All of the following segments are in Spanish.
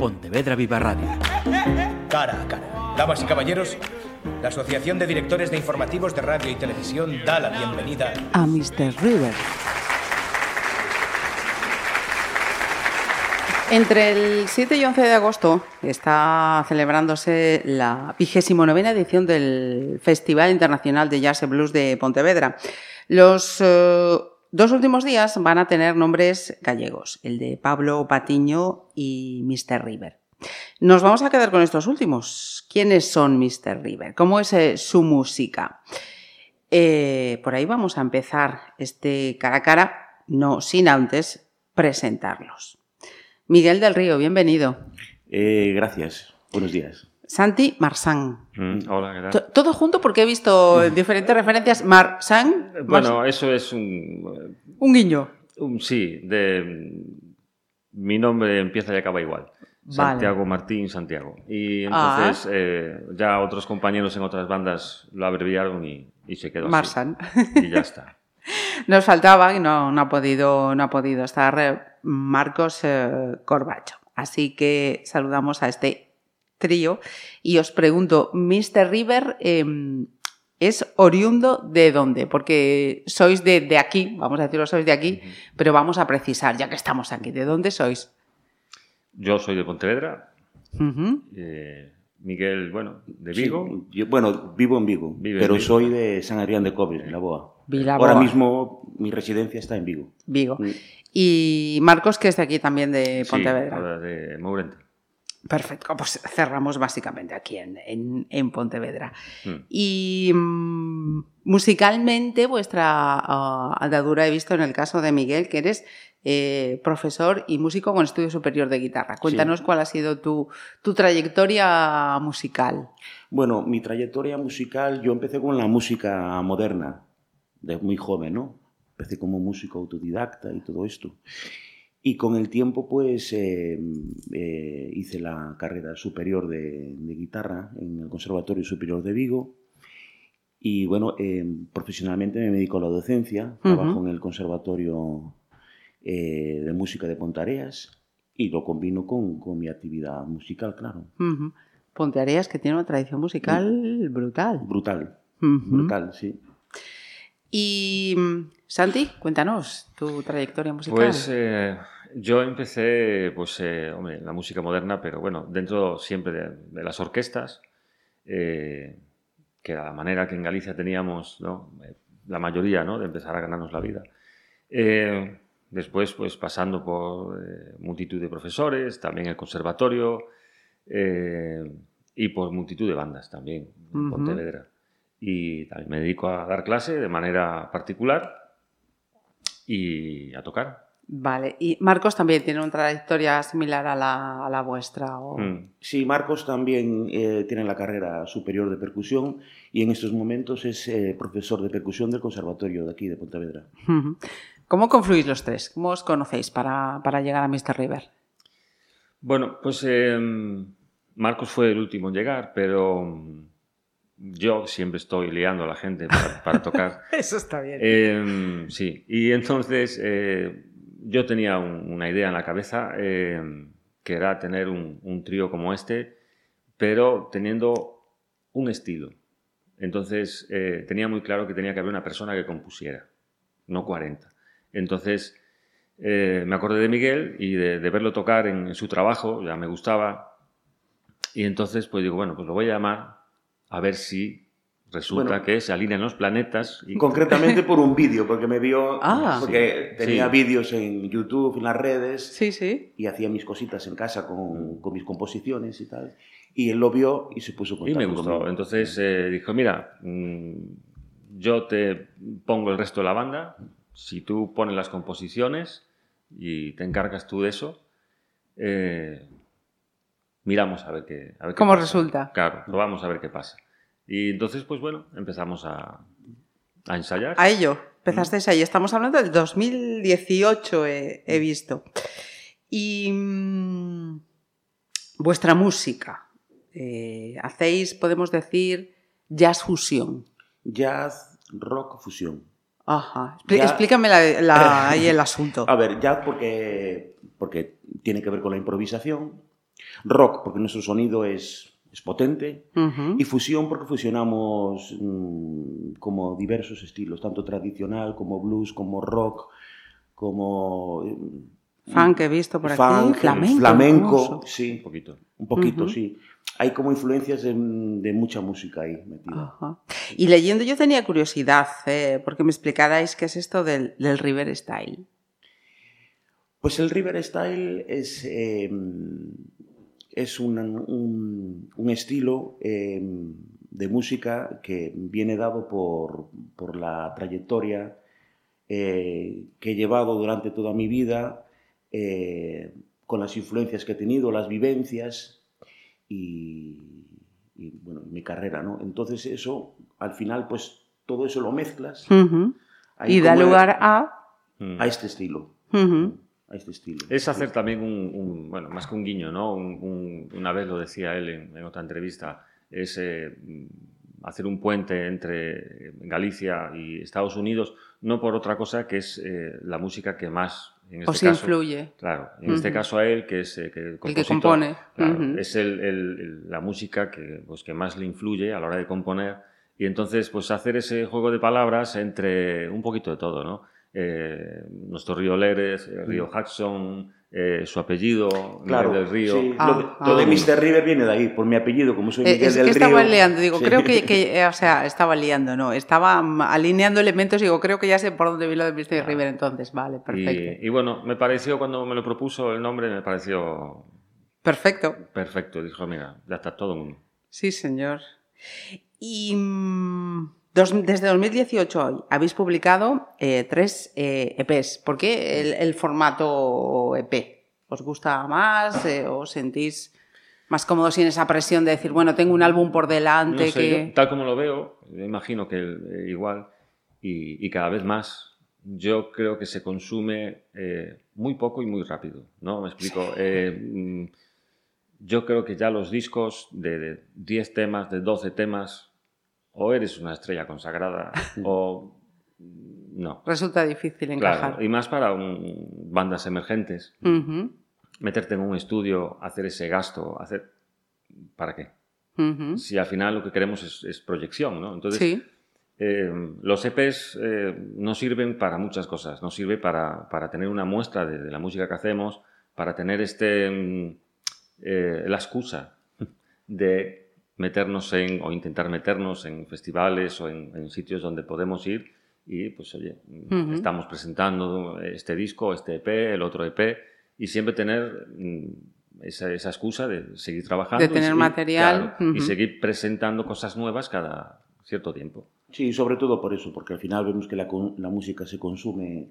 Pontevedra Viva Radio. Cara a cara. Damas y caballeros, la Asociación de Directores de Informativos de Radio y Televisión da la bienvenida a Mr. River. Entre el 7 y 11 de agosto está celebrándose la vigésimo novena edición del Festival Internacional de Jazz y Blues de Pontevedra. Los eh, dos últimos días van a tener nombres gallegos, el de Pablo Patiño y Mr. River. Nos vamos a quedar con estos últimos. ¿Quiénes son Mr. River? ¿Cómo es eh, su música? Eh, por ahí vamos a empezar este cara a cara, no sin antes presentarlos. Miguel del Río, bienvenido. Eh, gracias, buenos días. Santi Marsán. Mm, hola, ¿qué tal? Todo junto porque he visto diferentes referencias. Marsán. Bueno, eso es un... Un guiño. un sí, de... Mi nombre empieza y acaba igual. Santiago Martín Santiago. Y entonces Ah. eh, ya otros compañeros en otras bandas lo abreviaron y, y se quedó así. Marsan. Y ya está. Nos faltaba y no, no ha podido, no ha podido estar eh, Marcos eh, Corbacho. Así que saludamos a este trío y os pregunto, Mr. River eh, es oriundo de dónde? Porque sois de, de aquí, vamos a decirlo, sois de aquí, pero vamos a precisar, ya que estamos aquí, ¿de dónde sois? Yo soy de Pontevedra. Eh, Miguel, bueno, de Vigo. Sí, yo, bueno, vivo en Vigo, Vive en pero Vigo. soy de San Adrián de Cobre, en La Boa. Ahora mismo mi residencia está en Vigo. Vigo. Mm. Y Marcos, que es de aquí también de Sí, Pontevedra. ahora de Mourente. Perfecto, pues cerramos básicamente aquí en, en- en Pontevedra. Mm. Y mm, musicalmente, vuestra ah, andadura he visto en el caso de Miguel, que eres eh, profesor y músico con estudio superior de guitarra. Cuéntanos cuál ha sido tu, tu trayectoria musical. Bueno, mi trayectoria musical, yo empecé con la música moderna, de muy joven, ¿no? Empecé como músico autodidacta y todo esto. Y con el tiempo, pues, eh, eh, hice la carrera superior de, de guitarra en el Conservatorio Superior de Vigo. Y bueno, eh, profesionalmente me dedico a la docencia, trabajo en el Conservatorio eh, de Música de Pontareas y lo combino con, con mi actividad musical, claro. Ujú. Ponteareas, que tiene una tradición musical brutal. Brutal, Ujú. brutal, sí. Y mm, Santi, cuéntanos tu trayectoria musical. Pues eh, yo empecé, pues, eh, hombre, la música moderna, pero bueno, dentro siempre de, de las orquestas, eh, que era la manera que en Galicia teníamos, ¿no? La mayoría, ¿no? De empezar a ganarnos la vida. Eh, después, pues, pasando por eh, multitud de profesores, también el conservatorio, y por multitud de bandas también, en. Pontevedra. Y también me dedico a dar clase de manera particular y a tocar. Vale, y Marcos también tiene una trayectoria similar a la, a la vuestra. o- Mm. Sí, Marcos también eh, tiene la carrera superior de percusión y en estos momentos es eh, profesor de percusión del Conservatorio de aquí, de Pontevedra. ¿Cómo confluís los tres? ¿Cómo os conocéis para, para llegar a Mr. River? Bueno, pues eh, Marcos fue el último en llegar, pero yo siempre estoy liando a la gente para, para tocar. Eso está bien. Eh, sí, y entonces eh, yo tenía un- una idea en la cabeza eh, que era tener un, un trío como este, pero teniendo un estilo. Entonces eh, tenía muy claro que tenía que haber una persona que compusiera, no 40. Entonces eh, me acordé de Miguel y de, de verlo tocar en, en su trabajo, ya me gustaba. Y entonces pues digo, bueno, pues lo voy a llamar a ver si resulta Bueno. que se alinean los planetas. Y, Concretamente por un vídeo, porque me vio, Ah. porque Sí. tenía Sí. vídeos en YouTube, en las redes, Sí, sí. y hacía mis cositas en casa con, con mis composiciones y tal. Y él lo vio y se puso en Y me contacto gustó. conmigo. Entonces eh, dijo, mira, mm, yo te pongo el resto de la banda, si tú pones las composiciones y te encargas tú de eso, eh, miramos a ver qué, a ver qué ¿Cómo pasa. resulta? Claro, lo vamos a ver qué pasa. Y entonces, pues bueno, empezamos a, a ensayar. A ello. Empezasteis ahí. Estamos hablando del 2018, he, he visto. Y mm, vuestra música. eh, hacéis, podemos decir, jazz fusión. Jazz, rock, fusión. Ajá. Explícame la- la- ahí el asunto. A ver, jazz porque, porque tiene que ver con la improvisación Rock, porque nuestro sonido es, es potente. Y fusión, porque fusionamos mm, como diversos estilos, tanto tradicional como blues, como rock, como... mm, Funk he visto por aquí. funk, Flamenco. flamenco, hermoso. sí, Un poquito. un poquito, sí. Hay como influencias de, de mucha música ahí metida. Ajá. Y leyendo yo tenía curiosidad, eh, porque me explicarais qué es esto del, del River Style. Pues el River Style es, eh, es un, un- un estilo eh, de música que viene dado por, por la trayectoria eh, que he llevado durante toda mi vida, eh, con las influencias que he tenido, las vivencias y, y, bueno, mi carrera, ¿no? Entonces eso, al final, pues todo eso lo mezclas Y da lugar a... A este estilo. A este estilo. Es hacer también un, un- bueno, más que un guiño, ¿no? Un- un- una vez lo decía él en, en otra entrevista, es eh, hacer un puente entre Galicia y Estados Unidos, no por otra cosa que es eh, la música que más, en este Os caso, influye. Claro, en este caso a él, que es eh, que el, El que compone. claro, es el- el- el- la música que, pues, que más le influye a la hora de componer. Y entonces, pues hacer ese juego de palabras entre un poquito de todo, ¿no? Eh, nuestro río Leres, el río Hudson, eh, su apellido, Mm. Claro, Miguel del Río. sí, lo, de, Ah, lo de ah. Mr. River viene de ahí, por mi apellido, como soy Eh, Miguel es del que Río. estaba liando, digo, Sí. creo que, que, eh, o sea, estaba liando, no, estaba mm, alineando elementos, digo, creo que ya sé por dónde vi lo de Mr. River entonces, vale, perfecto. Y, y bueno, me pareció, cuando me lo propuso el nombre, me pareció Perfecto, perfecto. Dijo, mira, ya está todo en uno. sí, señor. Y mm, dos- desde 2018 hoy habéis publicado eh, tres eh, EPs. ¿Por qué el, el formato EP? ¿Os gusta más? Eh, ¿Os sentís más cómodos sin esa presión de decir, bueno, tengo un álbum por delante No sé, que... yo, tal como lo veo, me imagino que eh, igual y, y cada vez más, yo creo que se consume muy poco y muy rápido, ¿no? Me explico. Mm, yo creo que ya los discos de, de 10 temas, de 12 temas, o eres una estrella consagrada o no. Resulta difícil encajar. Claro, y más para un- bandas emergentes. Ujú, Meterte en un estudio, hacer ese gasto, hacer... ¿Para qué? Si al final lo que queremos es, es proyección, ¿no? Entonces, Sí. eh, los EPs eh, nos sirven para muchas cosas. Nos sirve para, para tener una muestra de, de la música que hacemos, para tener este, mm, eh, la excusa de meternos en, o intentar meternos en festivales o en, en sitios donde podemos ir y, pues, oye, mm, Ujú. estamos presentando este disco, este EP, el otro EP, y siempre tener mm, esa, esa excusa de seguir trabajando. De y tener seguir- material, claro, y ujú. seguir presentando cosas nuevas cada cierto tiempo. Sí, sobre todo por eso, porque al final vemos que la, la música se consume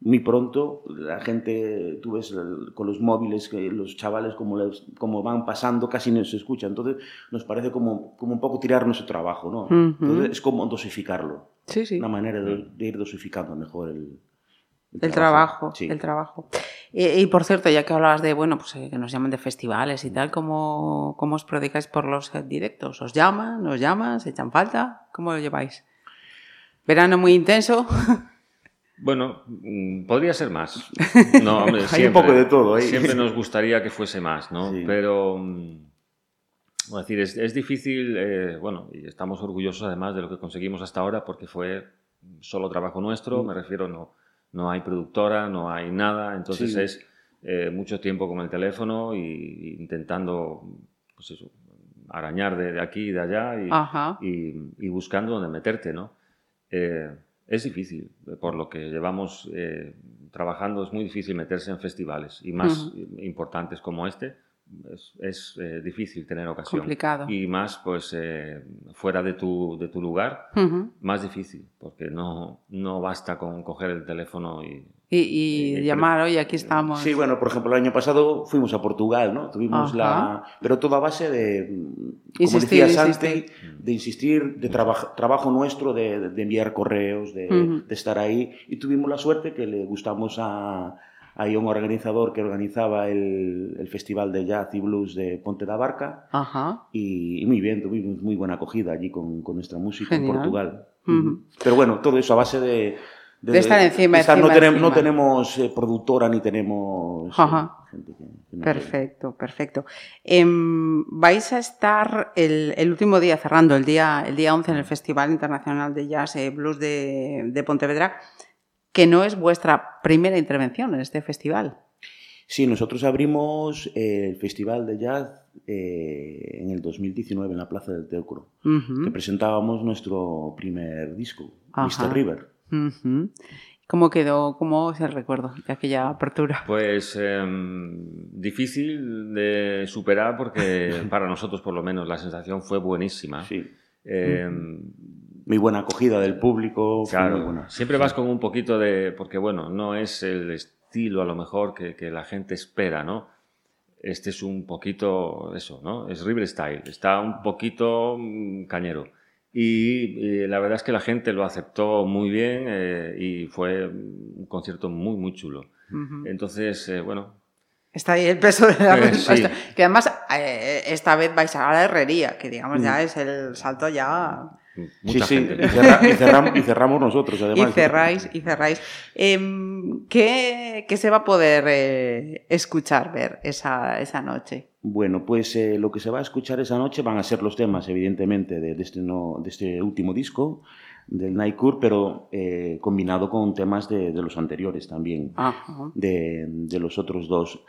muy pronto. La gente, tú ves el- con los móviles, que los chavales como, les- como van pasando, casi no se escucha. Entonces nos parece como, como un poco tirar nuestro trabajo, ¿no? Ujú. Entonces es como dosificarlo. Sí, sí. Una manera de, de ir dosificando mejor el, El trabajo, Sí. el trabajo. Y, y, por cierto, ya que hablabas de, bueno, pues eh, que nos llaman de festivales y tal, ¿cómo, cómo os predicáis por los directos? ¿Os llaman? ¿Os llaman? ¿Se echan falta? ¿Cómo lo lleváis? ¿Verano muy intenso? Bueno, mm, podría ser más. No, hombre, Hay un poco de todo ahí. Siempre nos gustaría que fuese más, ¿no? Sí. Pero, mm, es decir, es, es difícil, eh, bueno, y estamos orgullosos además de lo que conseguimos hasta ahora porque fue solo trabajo nuestro, Mm. me refiero, no, no hay productora, no hay nada, entonces Sí. es eh, mucho tiempo con el teléfono y, y intentando, pues eso, arañar de, de aquí y de allá y, Ajá. y, y buscando dónde meterte, ¿no? Eh, es difícil, por lo que llevamos eh, trabajando, es muy difícil meterse en festivales y más importantes como este, es, es, eh, difícil tener ocasión. Complicado. Y más, pues, eh, fuera de tu, de tu lugar, más difícil, porque no, no basta con coger el teléfono y... Y, y Eh, llamar, oye, aquí estamos. Sí, bueno, por ejemplo, el año pasado fuimos a Portugal, ¿no? Tuvimos Ajá. la... Pero todo a base de, como Insistir, decía insistir. Santi, de insistir, de traba- trabajo nuestro, de, de enviar correos, de, Ujú. de estar ahí. Y tuvimos la suerte que le gustamos a, a un organizador que organizaba el, el Festival de Jazz y Blues de Ponte da Barca. Ajá. Y, y muy bien, tuvimos muy buena acogida allí con, con nuestra música Genial. en Portugal. Ujú. Pero bueno, todo eso a base de... De estar encima, de estar- encima, no, tenemos, no encima. tenemos eh, productora ni tenemos eh, Ajá. gente que, que Perfecto, perfecto. Em, vais a estar el, último día cerrando, el día, el día 11 en el Festival Internacional de Jazz eh, Blues de, de Pontevedra, que no es vuestra primera intervención en este festival. Sí, nosotros abrimos el Festival de Jazz eh, en el 2019 en la Plaza del Teucro, que presentábamos nuestro primer disco, Mr. River. ¿Cómo quedó? ¿Cómo es el recuerdo de aquella apertura? Pues em, difícil de superar porque para nosotros por lo menos la sensación fue buenísima. Sí. Em, muy buena acogida del público. Claro, siempre vas con un poquito de... porque bueno, no es el estilo a lo mejor que, que la gente espera, ¿no? Este es un poquito eso, ¿no? Es River Style, está un poquito mm, cañero. Y, la verdad es que la gente lo aceptó muy bien eh, y fue un concierto muy, muy chulo. Entonces, eh, bueno. Está ahí el peso de la eh, respuesta. Que además, esta vez vais a la herrería, que digamos ya mm. es el salto ya sí, sí, Y, cerramos, nosotros, además. Y cerráis, y cerráis. Em, ¿qué, se va a poder eh, escuchar, ver esa, esa noche? Bueno, pues eh, lo que se va a escuchar esa noche van a ser los temas, evidentemente, de, este, no, de este último disco, del Nightcure, pero eh, combinado con temas de, los anteriores también, de, de, los otros dos.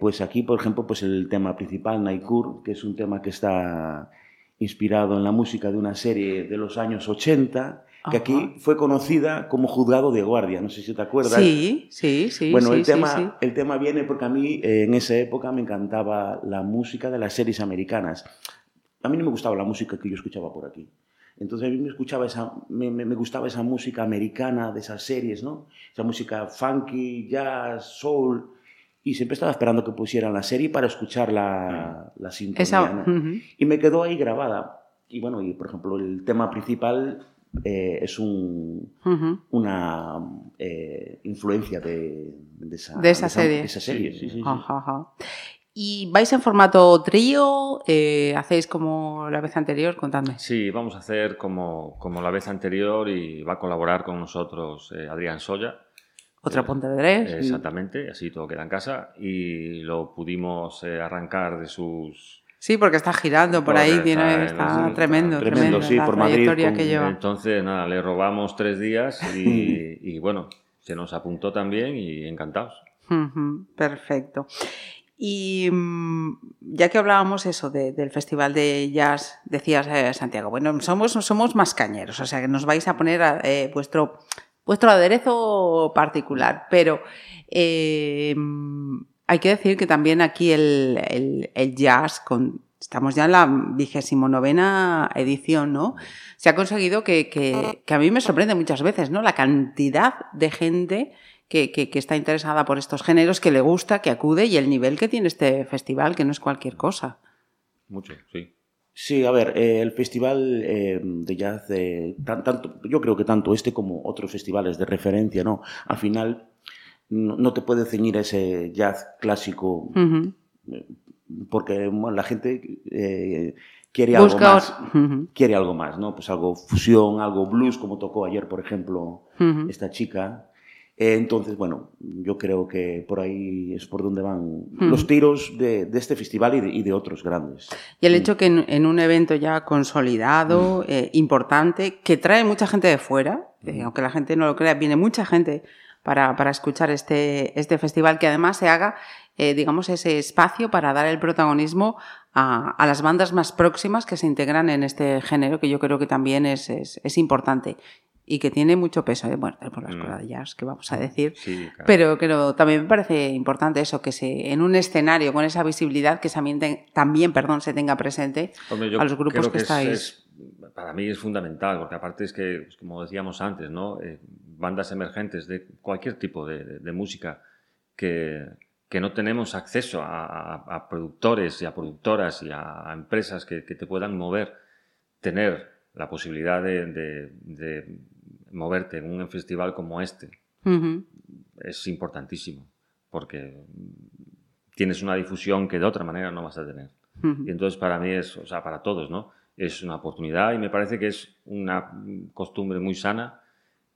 pues aquí, por ejemplo, pues el tema principal, Nightcure, que es un tema que está inspirado en la música de una serie de los años 80, que aquí fue conocida como Juzgado de Guardia, no sé si te acuerdas. Sí, sí, sí. Bueno, el, tema, el tema viene porque a mí eh, en esa época me encantaba la música de las series americanas. A mí no me gustaba la música que yo escuchaba por aquí. Entonces a mí me, escuchaba esa, me, me, gustaba esa música americana de esas series, ¿no? Esa música funky, jazz, soul y siempre estaba esperando que pusieran la serie para escuchar la, la sintonía. Y me quedó ahí grabada. Y bueno, y por ejemplo, el tema principal eh, es un, una eh, influencia de, de, esa, de, esa, serie. esa serie. Sí, sí, ¿Y vais en formato trío? Eh, ¿Hacéis como la vez anterior? Contadme. Sí, vamos a hacer como, como la vez anterior y va a colaborar con nosotros Adrián Soya otra Pontevedrés. Exactamente, así todo queda en casa y lo pudimos eh, arrancar de sus... Sí, porque está girando por ahí, tiene, está, tremendo, tremendo, sí, por Madrid. Que lleva. Entonces, nada, le robamos tres días y, bueno, se nos apuntó también y encantados. perfecto. Y mm, ya que hablábamos eso del Festival de Jazz, decías eh, Santiago, bueno, somos, somos más cañeros, o sea que nos vais a poner a, eh, vuestro vuestro aderezo particular, pero eh, hay que decir que también aquí el, jazz, con, estamos ya en la vigésimo novena edición, ¿no? Se ha conseguido que, a mí me sorprende muchas veces, ¿no? La cantidad de gente que, que, está interesada por estos géneros, que le gusta, que acude y el nivel que tiene este festival, que no es cualquier cosa. Mucho, sí. Sí, a ver, eh, el festival eh, de jazz, eh, tanto, yo creo que tanto este como otros festivales de referencia, ¿no? Al final no, te puede ceñir ese jazz clásico porque la gente quiere algo más, quiere algo más, ¿no? Pues algo fusión, algo blues, como tocó ayer, por ejemplo, esta chica. Eh, entonces, bueno, yo creo que por ahí es por donde van los tiros de, este festival y de, otros grandes. Y el hecho que en, un evento ya consolidado, eh, importante, que trae mucha gente de fuera, eh, aunque la gente no lo crea, viene mucha gente para, escuchar este, este festival, que además se haga, digamos, ese espacio para dar el protagonismo a, las bandas más próximas que se integran en este género, que yo creo que también es, es importante y que tiene mucho peso, ¿eh? bueno, por la escuela de jazz, que vamos a decir, pero, pero también me parece importante eso, que se, en un escenario con esa visibilidad que también, también perdón, se tenga presente a los grupos que, estáis. para mí es fundamental, porque aparte es que, pues, como decíamos antes, ¿no? Eh, bandas emergentes de cualquier tipo de, música que, que, no tenemos acceso a, productores y a productoras y a, empresas que, te puedan mover, tener la posibilidad de, moverte en un festival como este es importantísimo, porque tienes una difusión que de otra manera no vas a tener. Y entonces para mí es, o sea, para todos, ¿no? Es una oportunidad y me parece que es una costumbre muy sana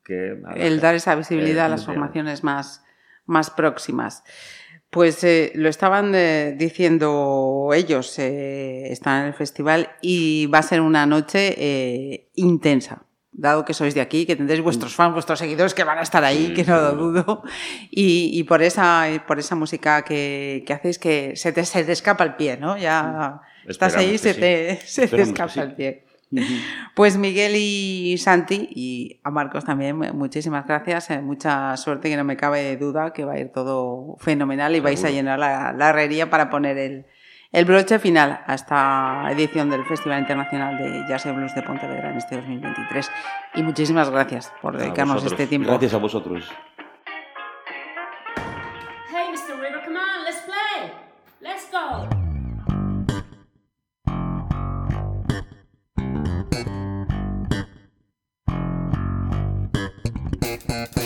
que... El dar esa visibilidad a las formaciones más, más próximas. Pues eh, lo estaban eh, diciendo ellos, eh, están en el festival y va a ser una noche intensa. Dado que sois de aquí, que tendréis vuestros fans, vuestros seguidores que van a estar ahí, que no lo dudo. Y, por, esa, por esa música que, hacéis que se te, se te escapa el pie, ¿no? Ya estás ahí, se, te, se te escapa el pie. Pues Miguel y Santi y a Marcos también, muchísimas gracias. Eh, mucha suerte, que no me cabe duda que va a ir todo fenomenal y vais a llenar la, herrería para poner el, el, broche final a esta edición del Festival Internacional de Jazz y Blues de Pontevedra en este 2023. Y muchísimas gracias por dedicarnos este tiempo. Gracias a vosotros. Mm-hmm.